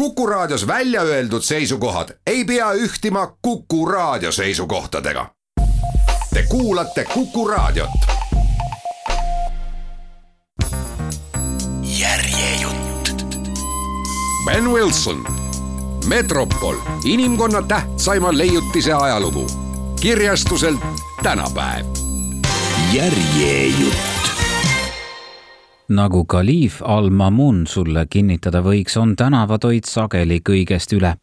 Kuku Raadios välja öeldud seisukohad ei pea ühtima Kuku Raadio seisukohtadega. Te kuulate Kuku Raadiot. järjejutt. Ben Wilson, Metropol, inimkonna tähtsaima leiutise ajalugu, kirjastuselt tänapäev. järjejutt nagu kaliif Al-Mamun sulle kinnitada võiks, on tänavatoit sageli kõigest üle.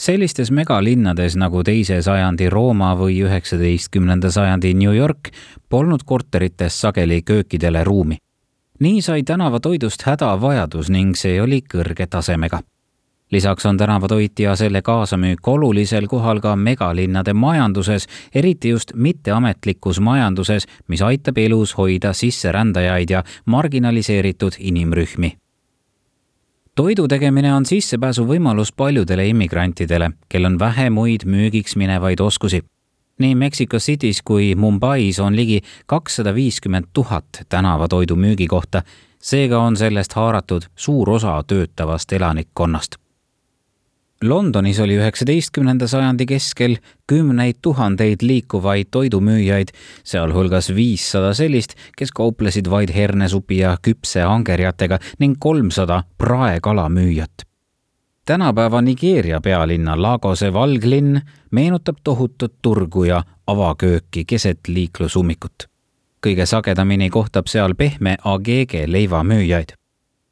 sellistes megalinnades nagu teise sajandi Rooma või üheksateistkümnenda sajandi New York polnud korterites sageli köökidele ruumi. nii sai tänavatoidust hädavajadus ning see oli kõrge tasemega lisaks on tänavatoit ja selle kaasamüük olulisel kohal ka megalinnade majanduses, eriti just mitteametlikus majanduses, mis aitab elus hoida sisserändajaid ja marginaliseeritud inimrühmi toidu tegemine on sissepääsuvõimalus paljudele immigrantidele, kel on vähe muid müügiks minevaid oskusi. nii Mexico City's kui Mumbai's on ligi kakssada viiskümmend tuhat tänavatoidu müügikohta, seega on sellest haaratud suur osa töötavast elanikkonnast Londonis oli üheksateistkümnenda sajandi keskel kümneid tuhandeid liikuvaid toidumüüjaid, sealhulgas viissada sellist, kes kauplesid vaid hernesupi ja küpse angerjatega ning kolmsada praekalamüüjat. tänapäeva Nigeeria pealinna Lagose valglinn meenutab tohutut turgu ja avakööki keset liiklusummikut. kõige sagedamini kohtab seal pehme agege leivamüüjaid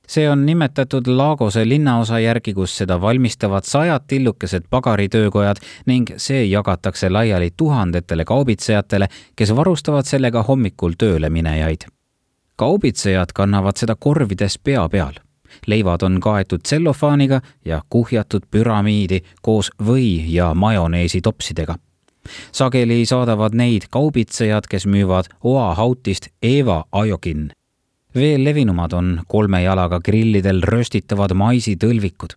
see on nimetatud Lagose linnaosa järgi, kus seda valmistavad sajad tillukesed pagaritöökojad ning see jagatakse laiali tuhandetele kaubitsejatele, kes varustavad sellega hommikul tööle minejaid. kaubitsejad kannavad seda korvides pea peal. leivad on kaetud tsellofaaniga ja kuhjatud püramiidi koos või ja majoneesi topsidega sageli saadavad neid kaubitsejad, kes müüvad oahautist Eva Ajokin veel levinumad on kolme jalaga grillidel röstitavad maisitõlvikud.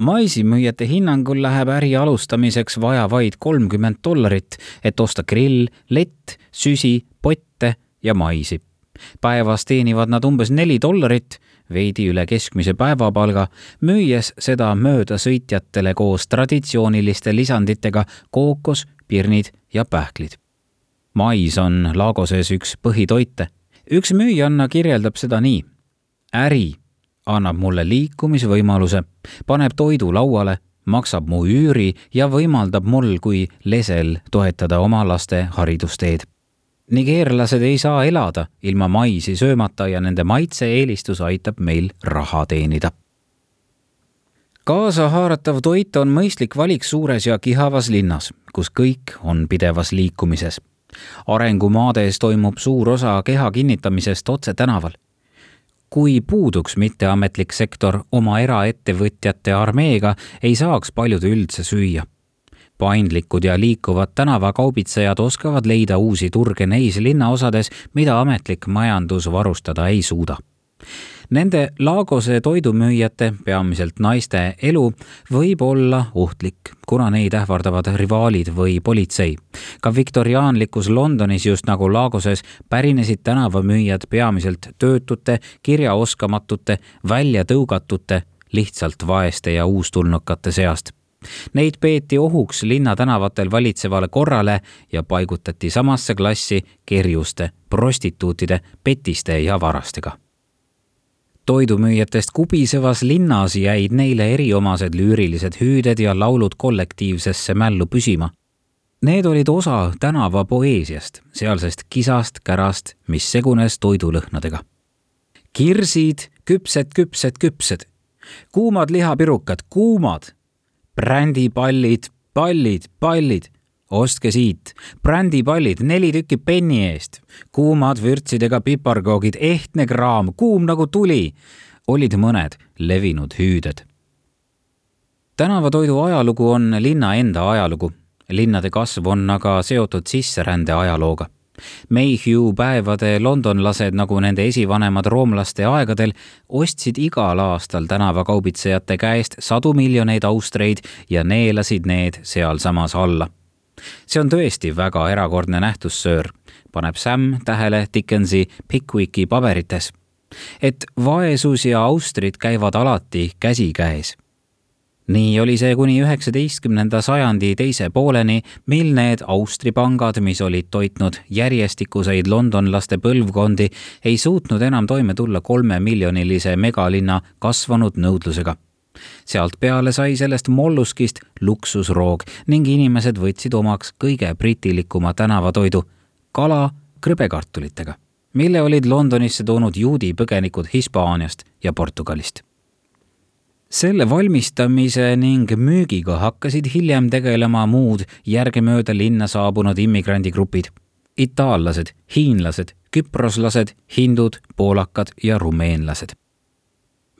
maisimüüjate hinnangul läheb äri alustamiseks vaja vaid kolmkümmend dollarit, et osta grill, lett, süsi, potte ja maisi. päevas teenivad nad umbes neli dollarit, veidi üle keskmise päevapalga, müües seda möödasõitjatele koos traditsiooniliste lisanditega kookos, pirnid ja pähklid. mais on Lagoses üks põhitoite üks müüjanna kirjeldab seda nii. äri annab mulle liikumisvõimaluse, paneb toidu lauale, maksab mu üüri ja võimaldab mul kui lesel toetada oma laste haridusteed. nigeerlased ei saa elada ilma maisi söömata ja nende maitse-eelistus aitab meil raha teenida kaasahaaratav toit on mõistlik valik suures ja kihavas linnas, kus kõik on pidevas liikumises arengumaades toimub suur osa keha kinnitamisest otse tänaval. kui puuduks mitteametlik sektor oma eraettevõtjate armeega, ei saaks paljud üldse süüa. paindlikud ja liikuvad tänavakaubitsejad oskavad leida uusi turge neis linnaosades, mida ametlik majandus varustada ei suuda Nende Lagose toidumüüjate, peamiselt naiste elu võib olla ohtlik, kuna neid ähvardavad rivaalid või politsei. ka viktoriaanlikus Londonis, just nagu Lagoses, pärinesid tänavamüüjad peamiselt töötute, kirjaoskamatute, väljatõugatute, lihtsalt vaeste ja uustulnukate seast Neid peeti ohuks linnatänavatel valitsevale korrale ja paigutati samasse klassi kerjuste, prostituutide, petiste ja varastega toidumüüjatest kubisevas linnas jäid neile eriomased lüürilised hüüded ja laulud kollektiivsesse mällu püsima. Need olid osa tänava poeesiast, sealsest kisast, kärast, mis segunes toidulõhnadega. kirsid, küpsed, küpsed, küpsed, kuumad lihapirukad, kuumad, brändipallid, pallid, pallid ostke siit brändipallid neli tükki penni eest, kuumad vürtsidega piparkoogid, ehtne kraam, kuum nagu tuli, olid mõned levinud hüüded. tänavatoidu ajalugu on linna enda ajalugu. linnade kasv on aga seotud sisserände ajalooga. Mayhew päevade londonlased, nagu nende esivanemad roomlaste aegadel, ostsid igal aastal tänavakaubitsejate käest sadu miljoneid austreid ja neelasid need sealsamas alla see on tõesti väga erakordne nähtus, söör, paneb Sam tähele Dickensi Pickwicki paberites. et vaesus ja austrid käivad alati käsikäes. nii oli see kuni üheksateistkümnenda sajandi teise pooleni, mil need Austri pangad, mis olid toitnud järjestikuseid londonlaste põlvkondi, ei suutnud enam toime tulla kolmemiljonilise megalinna kasvanud nõudlusega. Sealt peale sai sellest molluskist luksusroog ning inimesed võtsid omaks kõige britilikuma tänavatoidu, kala krõbekartulitega, mille olid Londonisse toonud juudi põgenikud Hispaaniast ja Portugalist selle valmistamise ning müügiga hakkasid hiljem tegelema muud järgemööda linna saabunud immigrandigrupid. itaallased, hiinlased, küproslased, hindud, poolakad ja rumeenlased.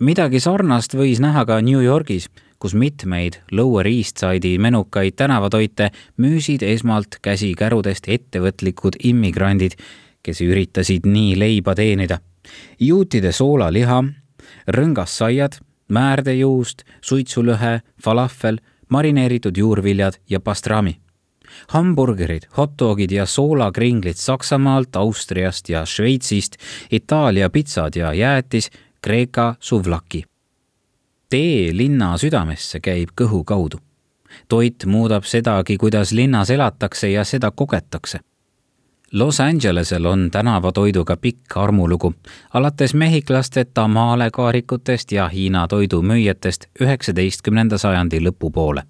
Midagi sarnast võis näha ka New Yorgis, kus mitmeid Lower East Side'i menukaid tänavatoite müüsid esmalt käsikärudest ettevõtlikud immigrandid, kes üritasid nii leiba teenida. juutide soolaliha, rõngassaiad määrdejuust, suitsulõhe, falafel, marineeritud juurviljad ja pastrami. hamburgerid, hot-dogid ja soolakringlid Saksamaalt, Austriast ja Šveitsist, Itaalia pitsad ja jäätis, Kreeka suvlaki. tee linna südamesse käib kõhu kaudu. toit muudab sedagi, kuidas linnas elatakse ja seda kogetakse Los Angelesel on tänavatoiduga pikk armulugu, alates mehhiklaste tamaalekaarikutest ja Hiina toidumüüjatest üheksateistkümnenda sajandi lõpupoole.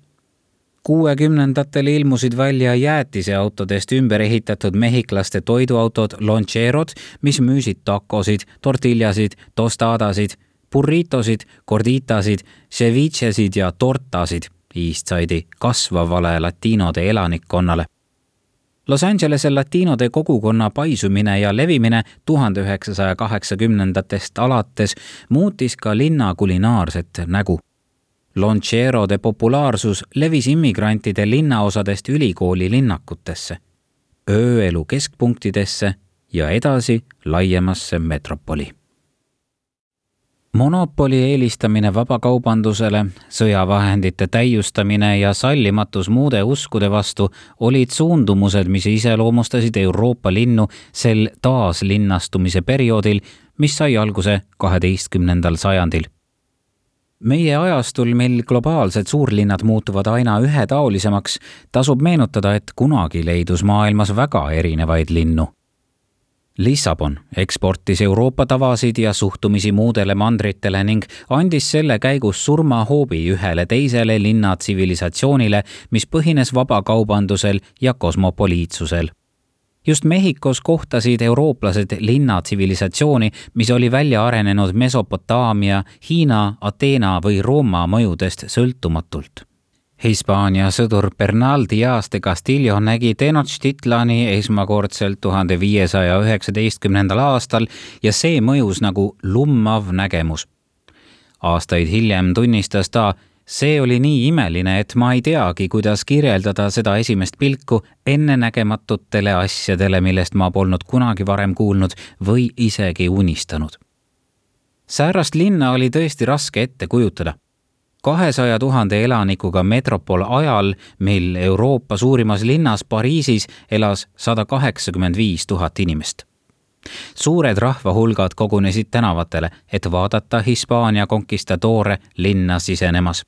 Kuuekümnendatel ilmusid välja jäätiseautodest ümber ehitatud mehhiklaste toiduautod Loncherod, mis müüsid takosid, tortiljasid, tostadasid, burritosid, gorditasid, cevichesid ja tortasid Eastside'i kasvavale latiinode elanikkonnale Los Angelese latiinode kogukonna paisumine ja levimine tuhande üheksasaja kaheksakümnendatest alates muutis ka linna kulinaarset nägu. Loncherode populaarsus levis immigrantide linnaosadest ülikooli linnakutesse, ööelu keskpunktidesse ja edasi laiemasse metropoli monopoli eelistamine vabakaubandusele, sõjavahendite täiustamine ja sallimatus muude uskude vastu olid suundumused, mis iseloomustasid Euroopa linnu sel taaslinnastumise perioodil, mis sai alguse kaheteistkümnendal sajandil. Meie ajastul, mil globaalsed suurlinnad muutuvad aina ühetaolisemaks, tasub meenutada, et kunagi leidus maailmas väga erinevaid linnu Lissabon eksportis Euroopa tavasid ja suhtumisi muudele mandritele ning andis selle käigus surmahoobi ühele teisele linna tsivilisatsioonile, mis põhines vabakaubandusel ja kosmopoliitsusel. Just Mehhikos kohtasid eurooplased linna tsivilisatsiooni, mis oli välja arenenud Mesopotaamia, Hiina, Ateena või Rooma mõjudest sõltumatult Hispaania sõdur Bernal Diaz de Castillo nägi Tenochtitlani esmakordselt tuhande viiesaja üheksateistkümnendal aastal ja see mõjus nagu lummav nägemus. aastaid hiljem tunnistas ta, see oli nii imeline, et ma ei teagi, kuidas kirjeldada seda esimest pilku ennenägematutele asjadele, millest ma polnud kunagi varem kuulnud või isegi unistanud. säärast linna oli tõesti raske ette kujutada kahesaja tuhande elanikuga metropol ajal, mil Euroopa suurimas linnas Pariisis elas sada kaheksakümmend viis tuhat inimest. suured rahvahulgad kogunesid tänavatele, et vaadata Hispaania konkistadoore linna sisenemas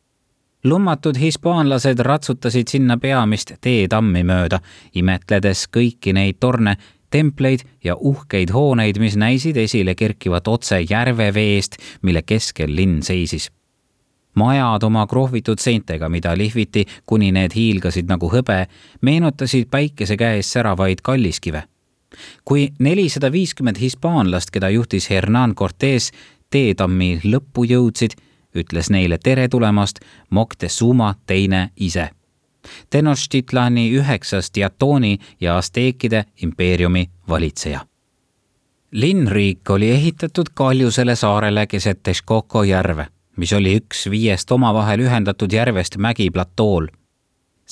lummatud hispaanlased ratsutasid sinna peamist teetammi mööda, imetledes kõiki neid torne, templeid ja uhkeid hooneid, mis näisid esile kerkivat otse järveveest, mille keskel linn seisis majad oma krohvitud seintega, mida lihviti, kuni need hiilgasid nagu hõbe, meenutasid päikese käes säravaid kalliskive. kui nelisada viiskümmend hispaanlast, keda juhtis Hernan Cortes, teetammi lõppu jõudsid, ütles neile tere tulemast Moctezuma teine ise. Tenochtitlani üheksas Diatoni ja Asteekide impeeriumi valitseja linnriik oli ehitatud kaljusele saarele keset Texcoco järve mis oli üks viiest omavahel ühendatud järvest mägiplatool.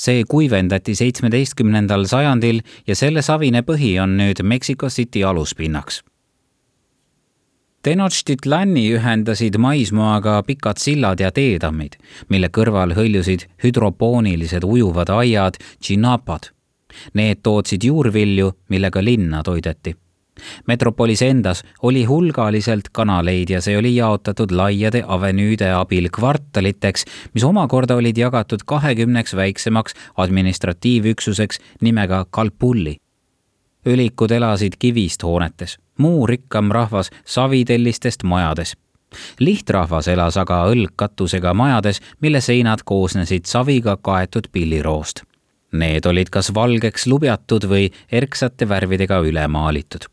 see kuivendati seitsmeteistkümnendal sajandil ja selle savine põhi on nüüd Mexico City aluspinnaks. Tenochtitlani ühendasid maismaaga pikad sillad ja teetammid, mille kõrval hõljusid hüdropoonilised ujuvad aiad, tšinapad. Need tootsid juurvilju, millega linna toideti metropolis endas oli hulgaliselt kanaleid ja see oli jaotatud laiade avenüüde abil kvartaliteks, mis omakorda olid jagatud kahekümneks väiksemaks administratiivüksuseks nimega Kalpulli. Ülikud elasid kivist hoonetes, muu rikkam rahvas savitellistest majades lihtrahvas elas aga õlgkatusega majades, mille seinad koosnesid saviga kaetud pilliroost. Need olid kas valgeks lubjatud või erksate värvidega üle maalitud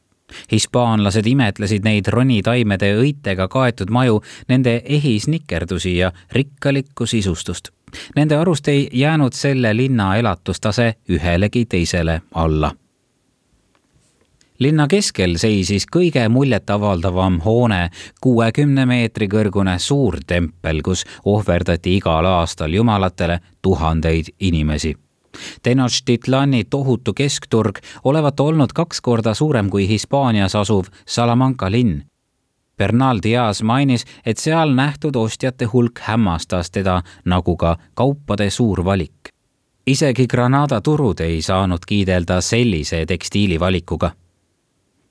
hispaanlased imetlesid neid ronitaimede õitega kaetud maju, nende ehisnikerdusi ja rikkalikku sisustust. Nende arust ei jäänud selle linna elatustase ühelegi teisele alla linna keskel seisis kõige muljetavaldavam hoone, kuuekümne meetri kõrgune suur tempel, kus ohverdati igal aastal jumalatele tuhandeid inimesi. Tenochtitlani tohutu keskturg olevat olnud kaks korda suurem kui Hispaanias asuv Salamanca linn. Bernal Diaz mainis, et seal nähtud ostjate hulk hämmastas teda nagu ka kaupade suur valik isegi Granada turud ei saanud kiidelda sellise tekstiilivalikuga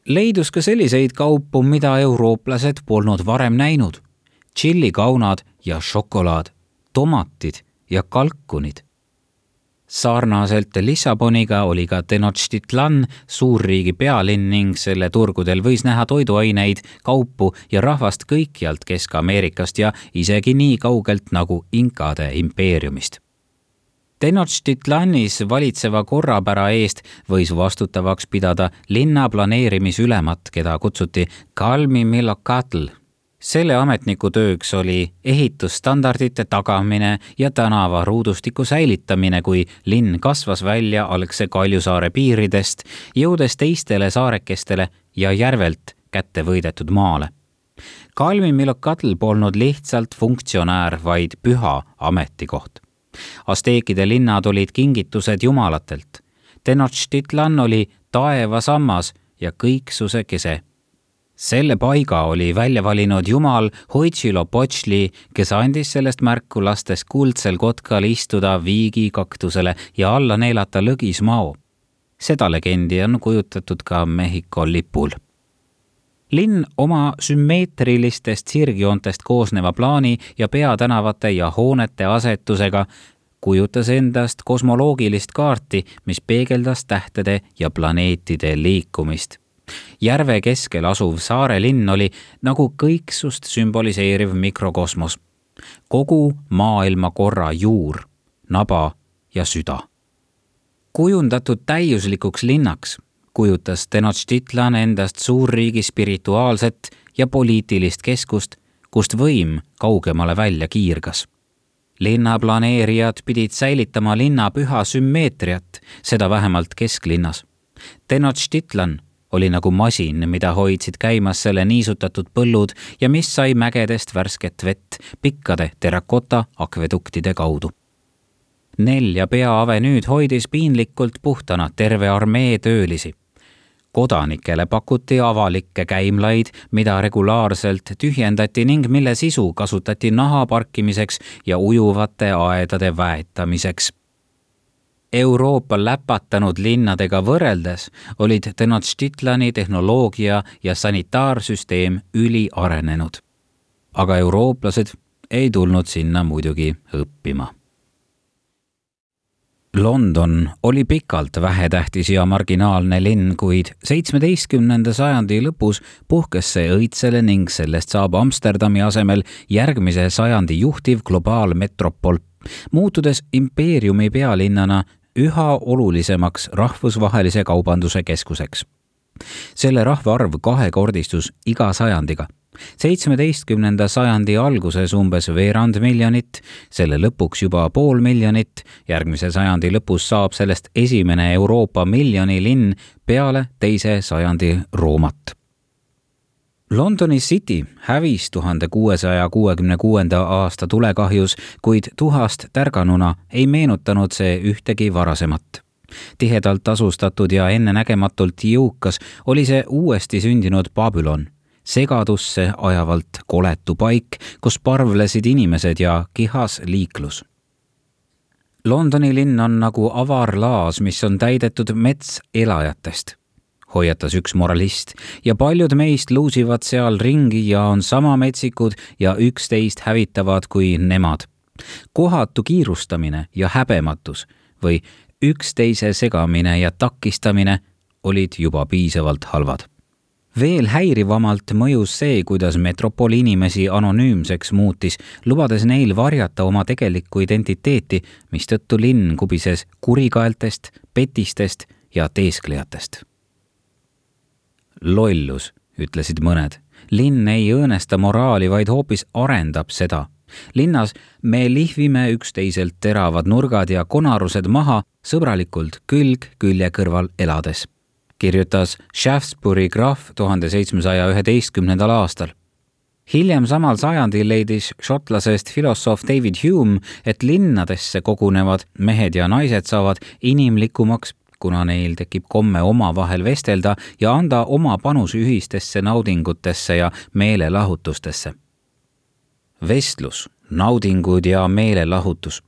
leidus ka selliseid kaupu, mida eurooplased polnud varem näinud. tšillikaunad ja šokolaad, tomatid ja kalkunid. sarnaselt Lissaboniga oli ka Tenochtitlan suurriigi pealinn ning selle turgudel võis näha toiduaineid, kaupu ja rahvast kõikjalt Kesk-Ameerikast ja isegi nii kaugelt nagu Inkade impeeriumist Tenochtitlanis valitseva korrapära eest võis vastutavaks pidada linna planeerimisülemat, keda kutsuti Kalmi Millocatl. selle ametniku tööks oli ehitusstandardite tagamine ja tänavaruudustiku säilitamine, kui linn kasvas välja algse Kaljusaare piiridest, jõudes teistele saarekestele ja järvelt kätte võidetud maale. Kalmi Millocatl polnud lihtsalt funktsionäär, vaid püha ametikoht Asteekide linnad olid kingitused jumalatelt. Tenochtitlan oli taevasammas ja kõiksuse kese. selle paiga oli välja valinud jumal Huitzilopochtli, kes andis sellest märku, lastes kuldsel kotkal istuda viigikaktusele ja alla neelata lõgismao. seda legendi on kujutatud ka Mehhiko lipul linn oma sümmeetrilistest sirgjoontest koosneva plaani ja peatänavate ja hoonete asetusega kujutas endast kosmoloogilist kaarti, mis peegeldas tähtede ja planeetide liikumist. järve keskel asuv saare linn oli nagu kõiksust sümboliseeriv mikrokosmos, kogu maailmakorra juur, naba ja süda. kujundatud täiuslikuks linnaks kujutas Tenochtitlan endast suurriigi spirituaalset ja poliitilist keskust, kust võim kaugemale välja kiirgas. linnaplaneerijad pidid säilitama linna püha sümmeetriat, seda vähemalt kesklinnas. Tenochtitlan oli nagu masin, mida hoidsid käimas selle niisutatud põllud ja mis sai mägedest värsket vett pikkade terrakota akveduktide kaudu nelja peaavenüüd hoidis piinlikult puhtana terve armee töölisi kodanikele pakuti avalikke käimlaid, mida regulaarselt tühjendati ning mille sisu kasutati naha parkimiseks ja ujuvate aedade väetamiseks. Euroopa läpatanud linnadega võrreldes olid Tenochtitlani tehnoloogia ja sanitaarsüsteem üliarenenud. aga eurooplased ei tulnud sinna muidugi õppima London oli pikalt vähetähtis ja marginaalne linn, kuid seitsmeteistkümnenda sajandi lõpus puhkes see õitsele ning sellest saab Amsterdami asemel järgmise sajandi juhtiv globaalmetropol, muutudes impeeriumi pealinnana üha olulisemaks rahvusvahelise kaubanduse keskuseks. selle rahvaarv kahekordistus iga sajandiga seitsmeteistkümnenda sajandi alguses umbes veerand miljonit, selle lõpuks juba pool miljonit, järgmise sajandi lõpus saab sellest esimene Euroopa miljonilinn peale teise sajandi Roomat. Londoni City hävis tuhande kuuesaja kuuekümne kuuenda aasta tulekahjus, kuid tuhast tärganuna ei meenutanud see ühtegi varasemat. Tihedalt asustatud ja ennenägematult jõukas oli see uuesti sündinud Babylon segadusse ajavalt koletu paik, kus parvlesid inimesed ja kihas liiklus. Londoni linn on nagu avar laas, mis on täidetud metselajatest. hoiatas üks moralist ja paljud meist luusivad seal ringi ja on sama metsikud ja üksteist hävitavad kui nemad. kohatu kiirustamine ja häbematus või üksteise segamine ja takistamine olid juba piisavalt halvad veel häirivamalt mõjus see, kuidas metropoli inimesi anonüümseks muutis, lubades neil varjata oma tegelikku identiteeti, mistõttu linn kubises kurikaeltest, petistest ja teesklejatest. lollus, ütlesid mõned. linn ei õõnesta moraali, vaid hoopis arendab seda. linnas me lihvime üksteiselt teravad nurgad ja konarused maha sõbralikult külg külje kõrval elades kirjutas Shaftesbury krahv tuhande seitsmesaja üheteistkümnendal aastal. hiljem samal sajandil leidis šotlasest filosoof David Hume, et linnadesse kogunevad mehed ja naised saavad inimlikumaks, kuna neil tekib komme omavahel vestelda ja anda oma panus ühistesse naudingutesse ja meelelahutustesse. vestlus, naudingud ja meelelahutus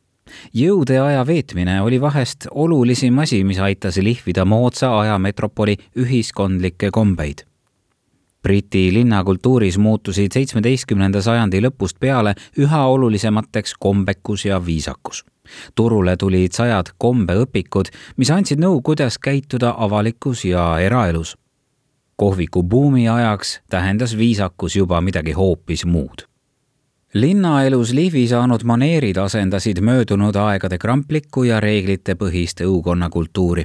jõude aja veetmine oli vahest olulisim asi, mis aitas lihvida moodsa aja metropoli ühiskondlikke kombeid. Briti linnakultuuris muutusid seitsmeteistkümnenda sajandi lõpust peale üha olulisemateks kombekus ja viisakus. turule tulid sajad kombeõpikud, mis andsid nõu, kuidas käituda avalikus ja eraelus. kohviku buumi ajaks tähendas viisakus juba midagi hoopis muud linnaelus lihvi saanud maneerid asendasid möödunud aegade kramplikku ja reeglitepõhist õukonnakultuuri.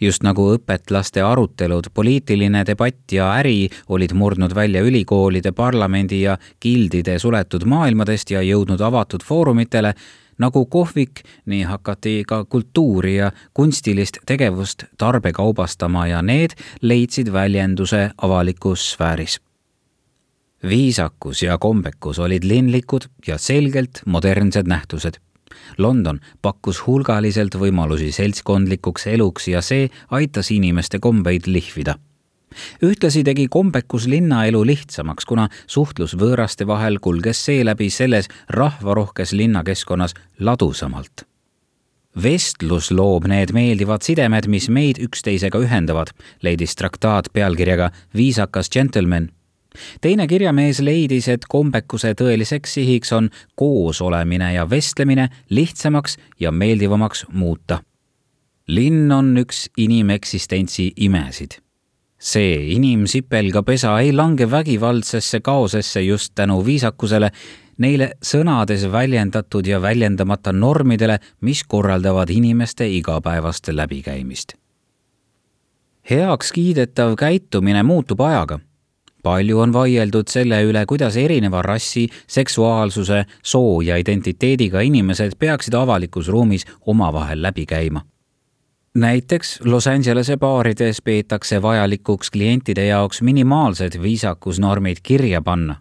just nagu õpetlaste arutelud, poliitiline debatt ja äri olid murdnud välja ülikoolide, parlamendi ja gildide suletud maailmadest ja jõudnud avatud foorumitele, nagu kohvik, nii hakati ka kultuuri ja kunstilist tegevust tarbekaubastama ja need leidsid väljenduse avalikus sfääris viisakus ja kombekus olid linlikud ja selgelt modernsed nähtused. London pakkus hulgaliselt võimalusi seltskondlikuks eluks ja see aitas inimeste kombeid lihvida. ühtlasi tegi kombekus linnaelu lihtsamaks, kuna suhtlus võõraste vahel kulges seeläbi selles rahvarohkes linnakeskkonnas ladusamalt vestlus loob need meeldivad sidemed, mis meid üksteisega ühendavad, leidis traktaat pealkirjaga Viisakas džentelmen teine kirjamees leidis, et kombekuse tõeliseks sihiks on koosolemine ja vestlemine lihtsamaks ja meeldivamaks muuta. linn on üks inimeksistentsi imesid. see inimsipelgapesa ei lange vägivaldsesse kaosesse just tänu viisakusele, neile sõnades väljendatud ja väljendamata normidele, mis korraldavad inimeste igapäevast läbikäimist heaks kiidetav käitumine muutub ajaga palju on vaieldud selle üle, kuidas erineva rassi, seksuaalsuse, soo ja identiteediga inimesed peaksid avalikus ruumis omavahel läbi käima. näiteks Los Angelese baarides peetakse vajalikuks klientide jaoks minimaalsed viisakusnormid kirja panna.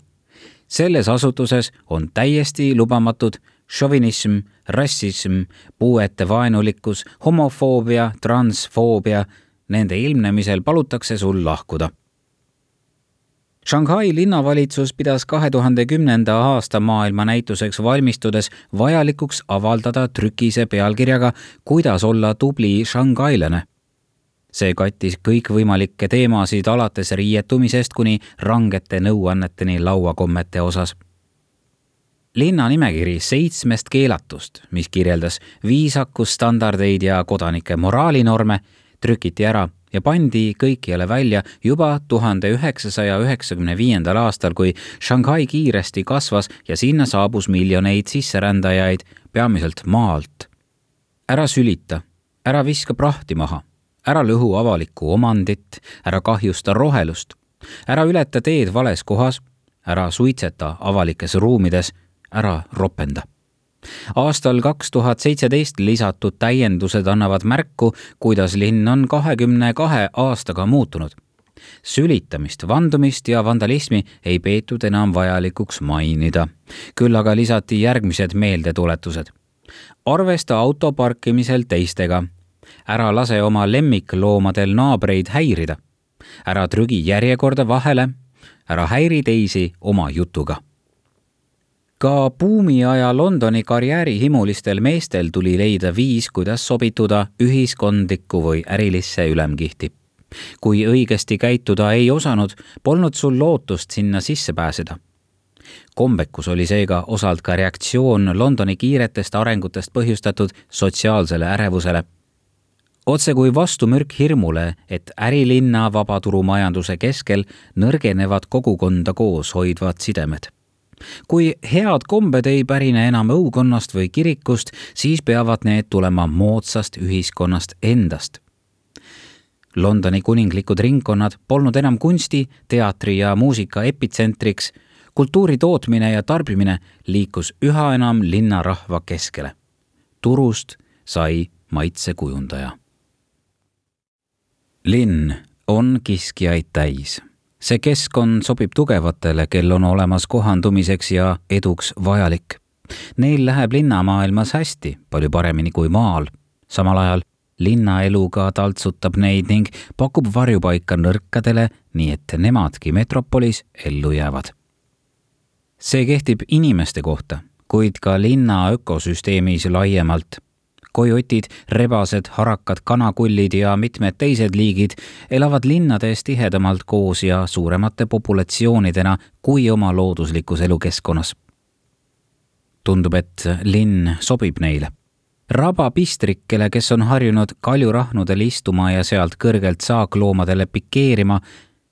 selles asutuses on täiesti lubamatud šovinism, rassism, puuete vaenulikkus, homofoobia, transfoobia, nende ilmnemisel palutakse sul lahkuda Shanghai linnavalitsus pidas kahe tuhande kümnenda aasta maailmanäituseks valmistudes vajalikuks avaldada trükise pealkirjaga Kuidas olla tubli shanghailäne. see kattis kõikvõimalikke teemasid alates riietumisest kuni rangete nõuanneteni lauakommete osas linna nimekiri seitsmest keelatust, mis kirjeldas viisakusstandardeid ja kodanike moraalinorme, trükiti ära ja pandi kõikjale välja juba tuhande üheksasaja üheksakümne viiendal aastal, kui Shanghai kiiresti kasvas ja sinna saabus miljoneid sisserändajaid, peamiselt maalt. ära sülita, ära viska prahti maha, ära lõhu avalikku omandit, ära kahjusta rohelust, ära ületa teed vales kohas, ära suitseta avalikes ruumides, ära ropenda aastal kaks tuhat seitseteist lisatud täiendused annavad märku, kuidas linn on kahekümne kahe aastaga muutunud. sülitamist, vandumist ja vandalismi ei peetud enam vajalikuks mainida. küll aga lisati järgmised meeldetuletused. arvesta auto parkimisel teistega. ära lase oma lemmikloomadel naabreid häirida. ära trügi järjekorda vahele. ära häiri teisi oma jutuga ka buumiaja Londoni karjäärihimulistel meestel tuli leida viis, kuidas sobituda ühiskondlikku või ärilisse ülemkihti. kui õigesti käituda ei osanud, polnud sul lootust sinna sisse pääseda. kombekus oli seega osalt ka reaktsioon Londoni kiiretest arengutest põhjustatud sotsiaalsele ärevusele otse kui vastumürk hirmule, et ärilinna vabaturumajanduse keskel nõrgenevad kogukonda koos hoidvad sidemed. Kui head kombed ei pärine enam õukonnast või kirikust, siis peavad need tulema moodsast ühiskonnast endast. Londoni kuninglikud ringkonnad polnud enam kunsti, teatri ja muusika epitsentriks, kultuuri tootmine ja tarbimine liikus üha enam linnarahva keskele. turust sai maitsekujundaja linn on kiskjaid täis. See keskkond sobib tugevatele, kel on olemas kohandumiseks ja eduks vajalik. Neil läheb linnamaailmas hästi, palju paremini kui maal. samal ajal linnaeluga taltsutab neid ning pakub varjupaika nõrkadele, nii et nemadki metropolis ellu jäävad. see kehtib inimeste kohta, kuid ka linna ökosüsteemis laiemalt kojotid, rebased, harakad, kanakullid ja mitmed teised liigid elavad linnades tihedamalt koos ja suuremate populatsioonidena kui oma looduslikus elukeskkonnas. tundub, et linn sobib neile rabapistrikele, kes on harjunud kaljurahnudel istuma ja sealt kõrgelt saakloomadele pikeerima,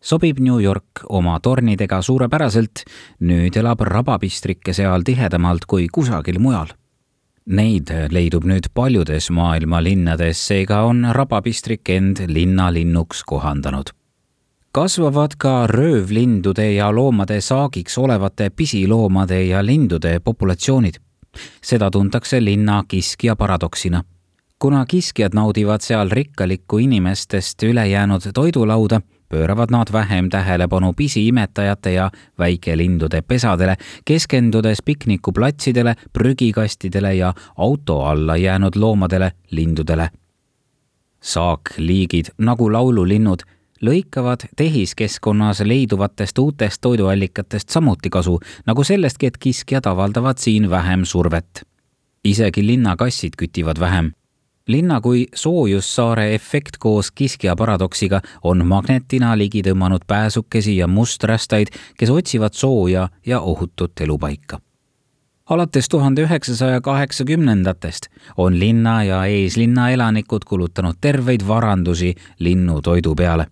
sobib New York oma tornidega suurepäraselt. nüüd elab rabapistrikke seal tihedamalt kui kusagil mujal Neid leidub nüüd paljudes maailma linnades, seega on rabapistrik end linnalinnuks kohandanud. kasvavad ka röövlindude ja loomade saagiks olevate pisiloomade ja lindude populatsioonid. seda tuntakse linna kiskja paradoksina. kuna kiskjad naudivad seal rikkalikku inimestest ülejäänud toidulauda, pööravad nad vähem tähelepanu pisiimetajate ja väikelindude pesadele, keskendudes piknikuplatsidele, prügikastidele ja auto alla jäänud loomadele, lindudele. saakliigid nagu laululinnud lõikavad tehiskeskkonnas leiduvatest uutest toiduallikatest samuti kasu, nagu sellestki, et kiskjad avaldavad siin vähem survet. isegi linnakassid kütivad vähem linna kui soojussaare efekt koos kiskja paradoksiga on magnetina ligi tõmmanud pääsukesi ja musträstaid, kes otsivad sooja ja ohutut elupaika. alates tuhande üheksasaja kaheksakümnendatest on linna ja eeslinna elanikud kulutanud terveid varandusi linnutoidu peale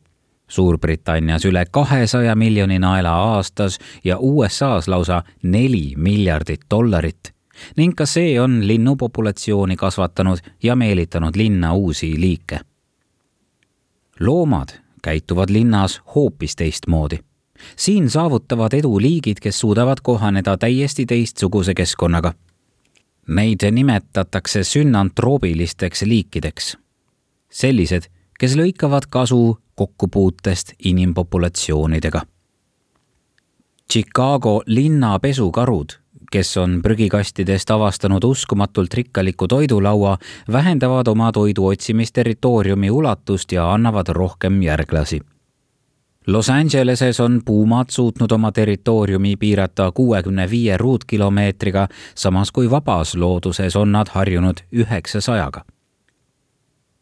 Suurbritannias üle kahesaja miljoni naela aastas ja USA-s lausa neli miljardit dollarit ning ka see on linnupopulatsiooni kasvatanud ja meelitanud linna uusi liike. loomad käituvad linnas hoopis teistmoodi. siin saavutavad edu liigid, kes suudavad kohaneda täiesti teistsuguse keskkonnaga. Neid nimetatakse sünantroobilisteks liikideks. sellised, kes lõikavad kasu kokkupuutest inimpopulatsioonidega. Chicago linna pesukarud kes on prügikastidest avastanud uskumatult rikkaliku toidulaua, vähendavad oma toidu otsimisterritooriumi ulatust ja annavad rohkem järglasi. Los Angeleses on puumad suutnud oma territooriumi piirata kuuekümne viie ruutkilomeetriga, samas kui vabas looduses on nad harjunud üheksasajaga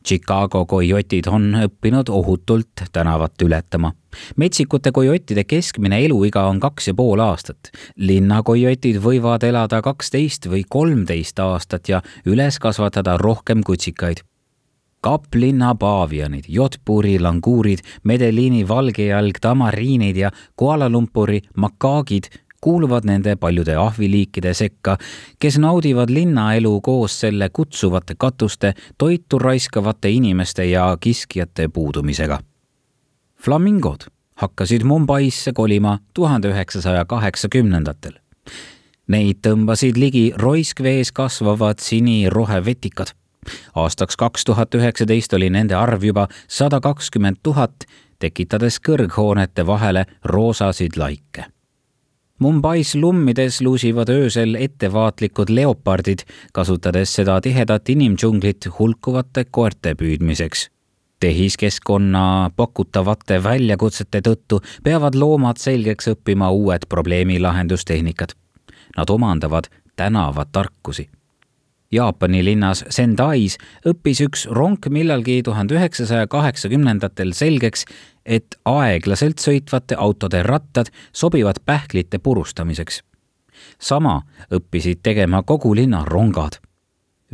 Chicago kojotid on õppinud ohutult tänavat ületama. Metsikute kojottide keskmine eluiga on kaks ja pool aastat. linnakojotid võivad elada kaksteist või kolmteist aastat ja üles kasvatada rohkem kutsikaid. Kaplinna paavianid, Jotpuri languurid, Medeliini valgejalg, tamariinid ja Kuala Lumpuri makaagid kuuluvad nende paljude ahviliikide sekka, kes naudivad linnaelu koos selle kutsuvate katuste, toitu raiskavate inimeste ja kiskjate puudumisega. Flamingod hakkasid Mumbaisse kolima tuhande üheksasaja kaheksakümnendatel. Neid tõmbasid ligi roiskvees kasvavad sinirohevetikad. aastaks kaks tuhat üheksateist oli nende arv juba sada kakskümmend tuhat, tekitades kõrghoonete vahele roosasid laike Mumbais lummides luusivad öösel ettevaatlikud leopardid, kasutades seda tihedat inimdžunglit hulkuvate koerte püüdmiseks. Tehiskeskkonna pakutavate väljakutsete tõttu peavad loomad selgeks õppima uued probleemi lahendustehnikad. Nad omandavad tänavatarkusi. Jaapani linnas Sendais õppis üks ronk millalgi tuhande üheksasaja kaheksakümnendatel selgeks, et aeglaselt sõitvate autode rattad sobivad pähklite purustamiseks. sama õppisid tegema kogu linna rongad.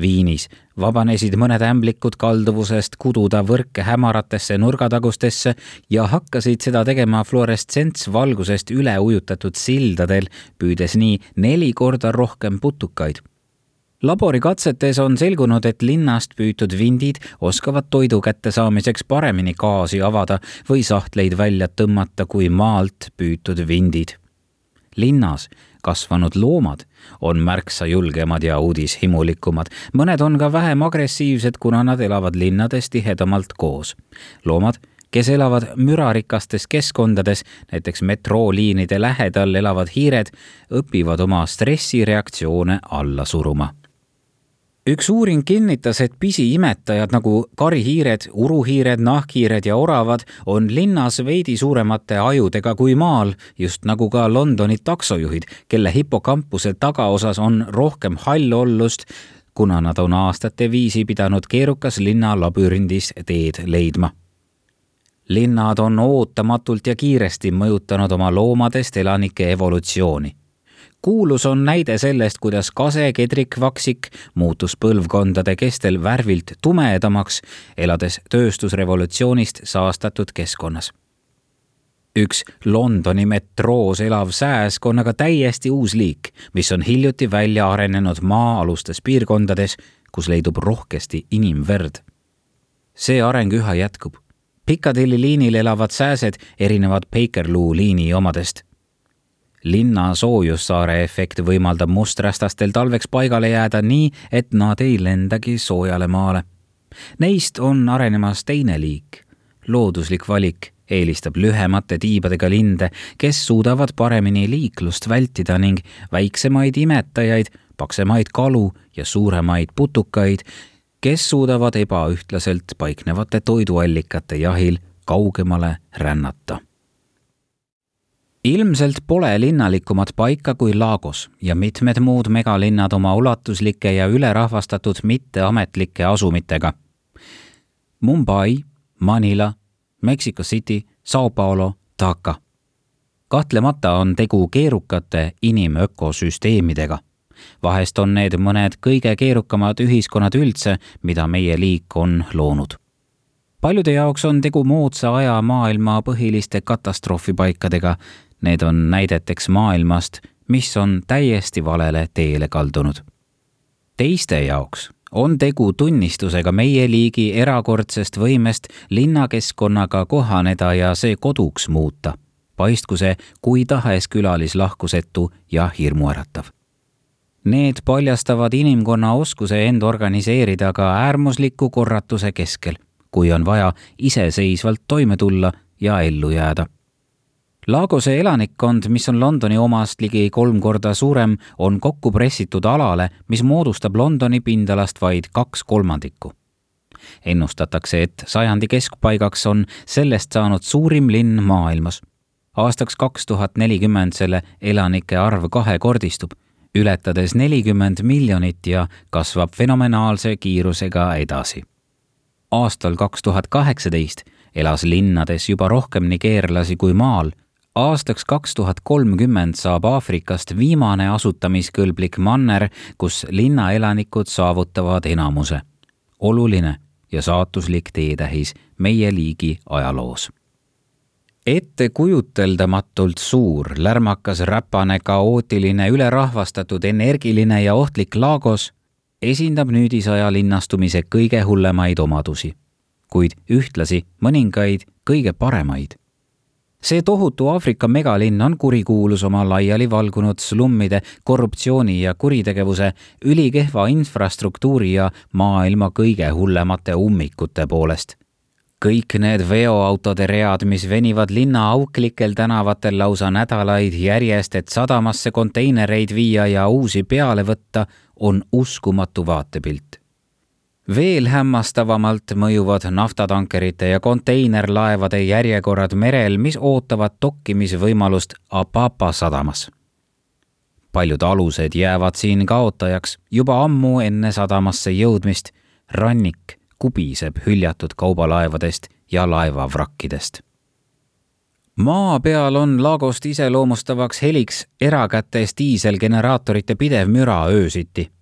Viinis. Vabanesid mõned ämblikud kalduvusest kududa võrke hämaratesse nurgatagustesse ja hakkasid seda tegema fluorescentsvalgusest üle ujutatud sildadel, püüdes nii neli korda rohkem putukaid. Laborikatsetes on selgunud, et linnast püütud vindid oskavad toidu kättesaamiseks paremini gaasi avada või sahtleid välja tõmmata kui maalt püütud vindid. linnas kasvanud loomad on märksa julgemad ja uudishimulikumad, mõned on ka vähem agressiivsed, kuna nad elavad linnades tihedamalt koos. loomad kes elavad mürarikastes keskkondades, näiteks metrooliinide lähedal elavad hiired, õpivad oma stressireaktsioone alla suruma üks uuring kinnitas, et pisiimetajad nagu karihiired, uruhiired, nahkhiired ja oravad on linnas veidi suuremate ajudega kui maal, just nagu ka Londoni taksojuhid, kelle hipokampuse tagaosas on rohkem hallollust, kuna nad on aastate viisi pidanud keerukas linna labürindis teed leidma. Linnad on ootamatult ja kiiresti mõjutanud oma loomadest elanike evolutsiooni kuulus on näide sellest, kuidas kase kedrikvaksik muutus põlvkondade kestel värvilt tumedamaks, elades tööstusrevolutsioonist saastatud keskkonnas. üks Londoni metroos elav sääsk on aga täiesti uus liik, mis on hiljuti välja arenenud maa-alustes piirkondades, kus leidub rohkesti inimverd. see areng üha jätkub Piccadilly liinil elavad sääsed erinevad Bakerloo liini omadest linna soojussaare efekt võimaldab musträstastel talveks paigale jääda nii, et nad ei lendagi soojale maale. Neist on arenemas teine liik. looduslik valik eelistab lühemate tiibadega linde, kes suudavad paremini liiklust vältida ning väiksemaid imetajaid, paksemaid kalu ja suuremaid putukaid, kes suudavad ebaühtlaselt paiknevate toiduallikate jahil kaugemale rännata ilmselt pole linnalikumat paika kui Lagos ja mitmed muud megalinnad oma ulatuslike ja ülerahvastatud mitteametlike asumitega. Mumbai, Manila, Mexico City, Sao Paulo, Dhaka. kahtlemata on tegu keerukate inimökosüsteemidega. vahest on need mõned kõige keerukamad ühiskonnad üldse, mida meie liik on loonud paljude jaoks on tegu moodsa aja maailma põhiliste katastroofipaikadega, Need on näideteks maailmast, mis on täiesti valele teele kaldunud. teiste jaoks on tegu tunnistusega meie liigi erakordsest võimest linnakeskkonnaga kohaneda ja see koduks muuta. paistku see kui tahes külalislahkusetu ja hirmuäratav. Need paljastavad inimkonna oskuse end organiseerida ka äärmusliku korratuse keskel, kui on vaja iseseisvalt toime tulla ja ellu jääda Lagose elanikkond, mis on Londoni omast ligi kolm korda suurem, on kokku pressitud alale, mis moodustab Londoni pindalast vaid kaks kolmandikku. ennustatakse, et sajandi keskpaigaks on sellest saanud suurim linn maailmas. aastaks kaks tuhat nelikümmend selle elanike arv kahekordistub, ületades nelikümmend miljonit ja kasvab fenomenaalse kiirusega edasi. aastal kaks tuhat kaheksateist elas linnades juba rohkem nigeerlasi kui maal aastaks kaks tuhat kolmkümmend saab Aafrikast viimane asutamiskõlblik manner, kus linnaelanikud saavutavad enamuse. oluline ja saatuslik teetähis meie liigi ajaloos. ettekujuteldamatult suur, lärmakas, räpane, kaootiline, ülerahvastatud, energiline ja ohtlik Lagos esindab nüüdisaja linnastumise kõige hullemaid omadusi, kuid ühtlasi mõningaid kõige paremaid see tohutu Aafrika megalinn on kurikuulus oma laiali valgunud slummide, korruptsiooni ja kuritegevuse, ülikehva infrastruktuuri ja maailma kõige hullemate ummikute poolest. Kõik need veoautode read, mis venivad linna auklikel tänavatel lausa nädalaid järjest, et sadamasse konteinereid viia ja uusi peale võtta, on uskumatu vaatepilt veel hämmastavamalt mõjuvad naftatankerite ja konteinerlaevade järjekorrad merel, mis ootavad dokkimisvõimalust Apapa sadamas. paljud alused jäävad siin kaotajaks juba ammu enne sadamasse jõudmist. rannik kubiseb hüljatud kaubalaevadest ja laevavrakkidest. maa peal on Lagost iseloomustavaks heliks erakätes diiselgeneraatorite pidev müra öösiti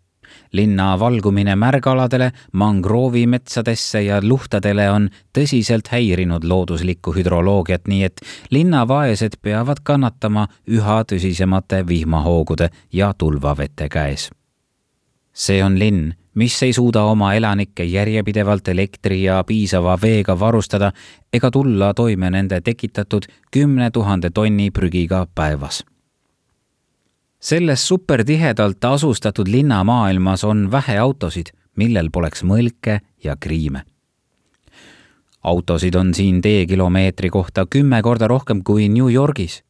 linna valgumine märgaladele, mangroovimetsadesse ja luhtadele on tõsiselt häirinud looduslikku hüdroloogiat, nii et linnavaesed peavad kannatama üha tõsisemate vihmahoogude ja tulvavete käes. see on linn, mis ei suuda oma elanikke järjepidevalt elektri ja piisava veega varustada ega tulla toime nende tekitatud kümne tuhande tonni prügiga päevas selles supertihedalt asustatud linnamaailmas on vähe autosid, millel poleks mõlke ja kriime. autosid on siin teekilomeetri kohta kümme korda rohkem kui New Yorgis.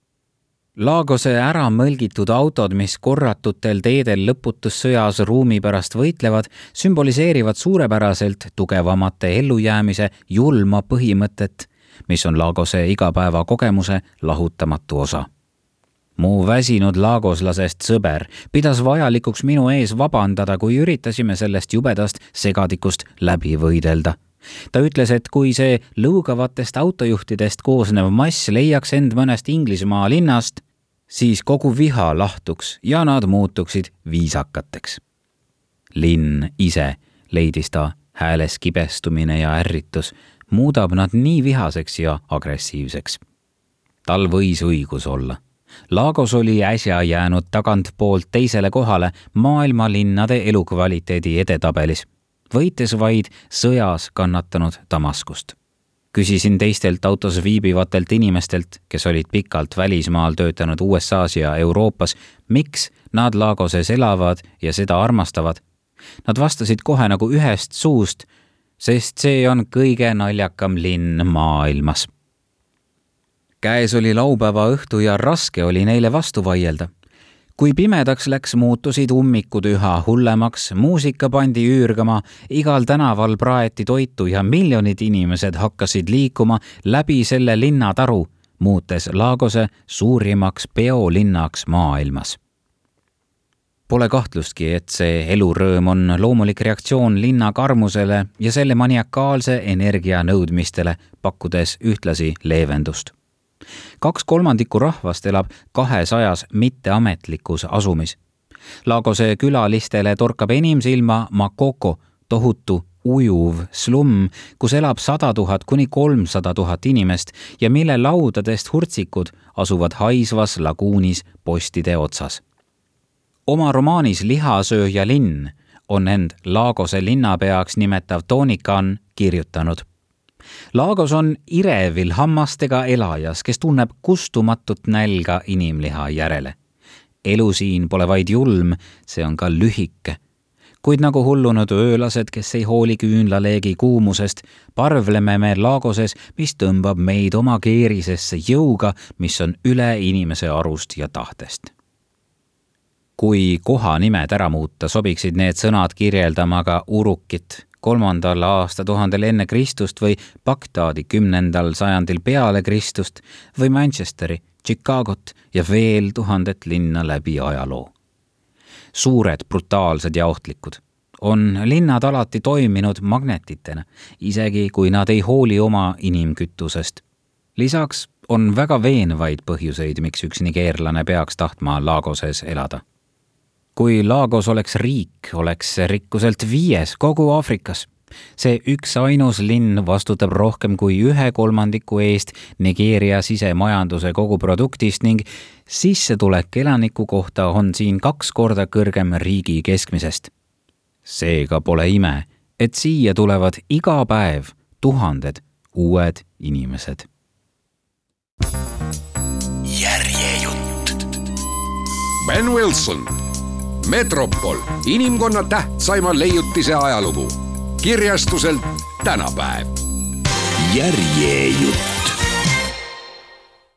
Lagose ära mõlgitud autod, mis korratutel teedel lõputussõjas ruumi pärast võitlevad, sümboliseerivad suurepäraselt tugevamate ellujäämise julma põhimõtet, mis on Lagose igapäevakogemuse lahutamatu osa mu väsinud laagoslasest sõber pidas vajalikuks minu ees vabandada, kui üritasime sellest jubedast segadikust läbi võidelda. ta ütles, et kui see lõugavatest autojuhtidest koosnev mass leiaks end mõnest Inglismaa linnast, siis kogu viha lahtuks ja nad muutuksid viisakateks. linn ise, leidis ta, hääles kibestumine ja ärritus, muudab nad nii vihaseks ja agressiivseks. tal võis õigus olla Lagos oli äsja jäänud tagantpoolt teisele kohale maailma linnade elukvaliteedi edetabelis, võites vaid sõjas kannatanud Damaskust. küsisin teistelt autos viibivatelt inimestelt, kes olid pikalt välismaal töötanud USA-s ja Euroopas, miks nad Lagoses elavad ja seda armastavad. Nad vastasid kohe nagu ühest suust, sest see on kõige naljakam linn maailmas käes oli laupäeva õhtu ja raske oli neile vastu vaielda. kui pimedaks läks, muutusid ummikud üha hullemaks, muusika pandi üürgama, igal tänaval praeti toitu ja miljonid inimesed hakkasid liikuma läbi selle linnataru, muutes Lagose suurimaks peolinnaks maailmas Pole kahtlustki, et see elurõõm on loomulik reaktsioon linna karmusele ja selle maniakaalse energia nõudmistele, pakkudes ühtlasi leevendust kaks kolmandikku rahvast elab kahesajas mitteametlikus asumis. Lagose külalistele torkab enim silma Makoko, tohutu ujuv slumm, kus elab sada tuhat kuni kolmsada tuhat inimest ja mille laudadest hurtsikud asuvad haisvas laguunis postide otsas. oma romaanis Lihasööja linn on end Lagose linnapeaks nimetav Tony Khan kirjutanud Laagos on irevil hammastega elajas, kes tunneb kustumatut nälga inimliha järele. elu siin pole vaid julm, see on ka lühike. kuid nagu hullunud öölased, kes ei hooli küünlaleegi kuumusest, parvleme me Laagoses, mis tõmbab meid oma keerisesse jõuga, mis on üle inimese arust ja tahtest kui kohanimed ära muuta, sobiksid need sõnad kirjeldama ka Urukit, kolmandal aastatuhandel enne Kristust või Bagdaadi kümnendal sajandil peale Kristust või Manchesteri, Chicagot ja veel tuhandet linna läbi ajaloo. suured, brutaalsed ja ohtlikud on linnad alati toiminud magnetitena, isegi kui nad ei hooli oma inimkütusest. lisaks on väga veenvaid põhjuseid, miks üks nigeerlane peaks tahtma Lagoses elada kui Lagos oleks riik, oleks see rikkuselt viies kogu Aafrikas. see üksainus linn vastutab rohkem kui ühe kolmandiku eest Nigeeria sisemajanduse koguproduktist ning sissetulek elaniku kohta on siin kaks korda kõrgem riigi keskmisest. seega pole ime, et siia tulevad iga päev tuhanded uued inimesed. järjejutt. Ben Wilson Metropol, inimkonna tähtsaima leiutise ajalugu. kirjastuselt tänapäev. järjejutt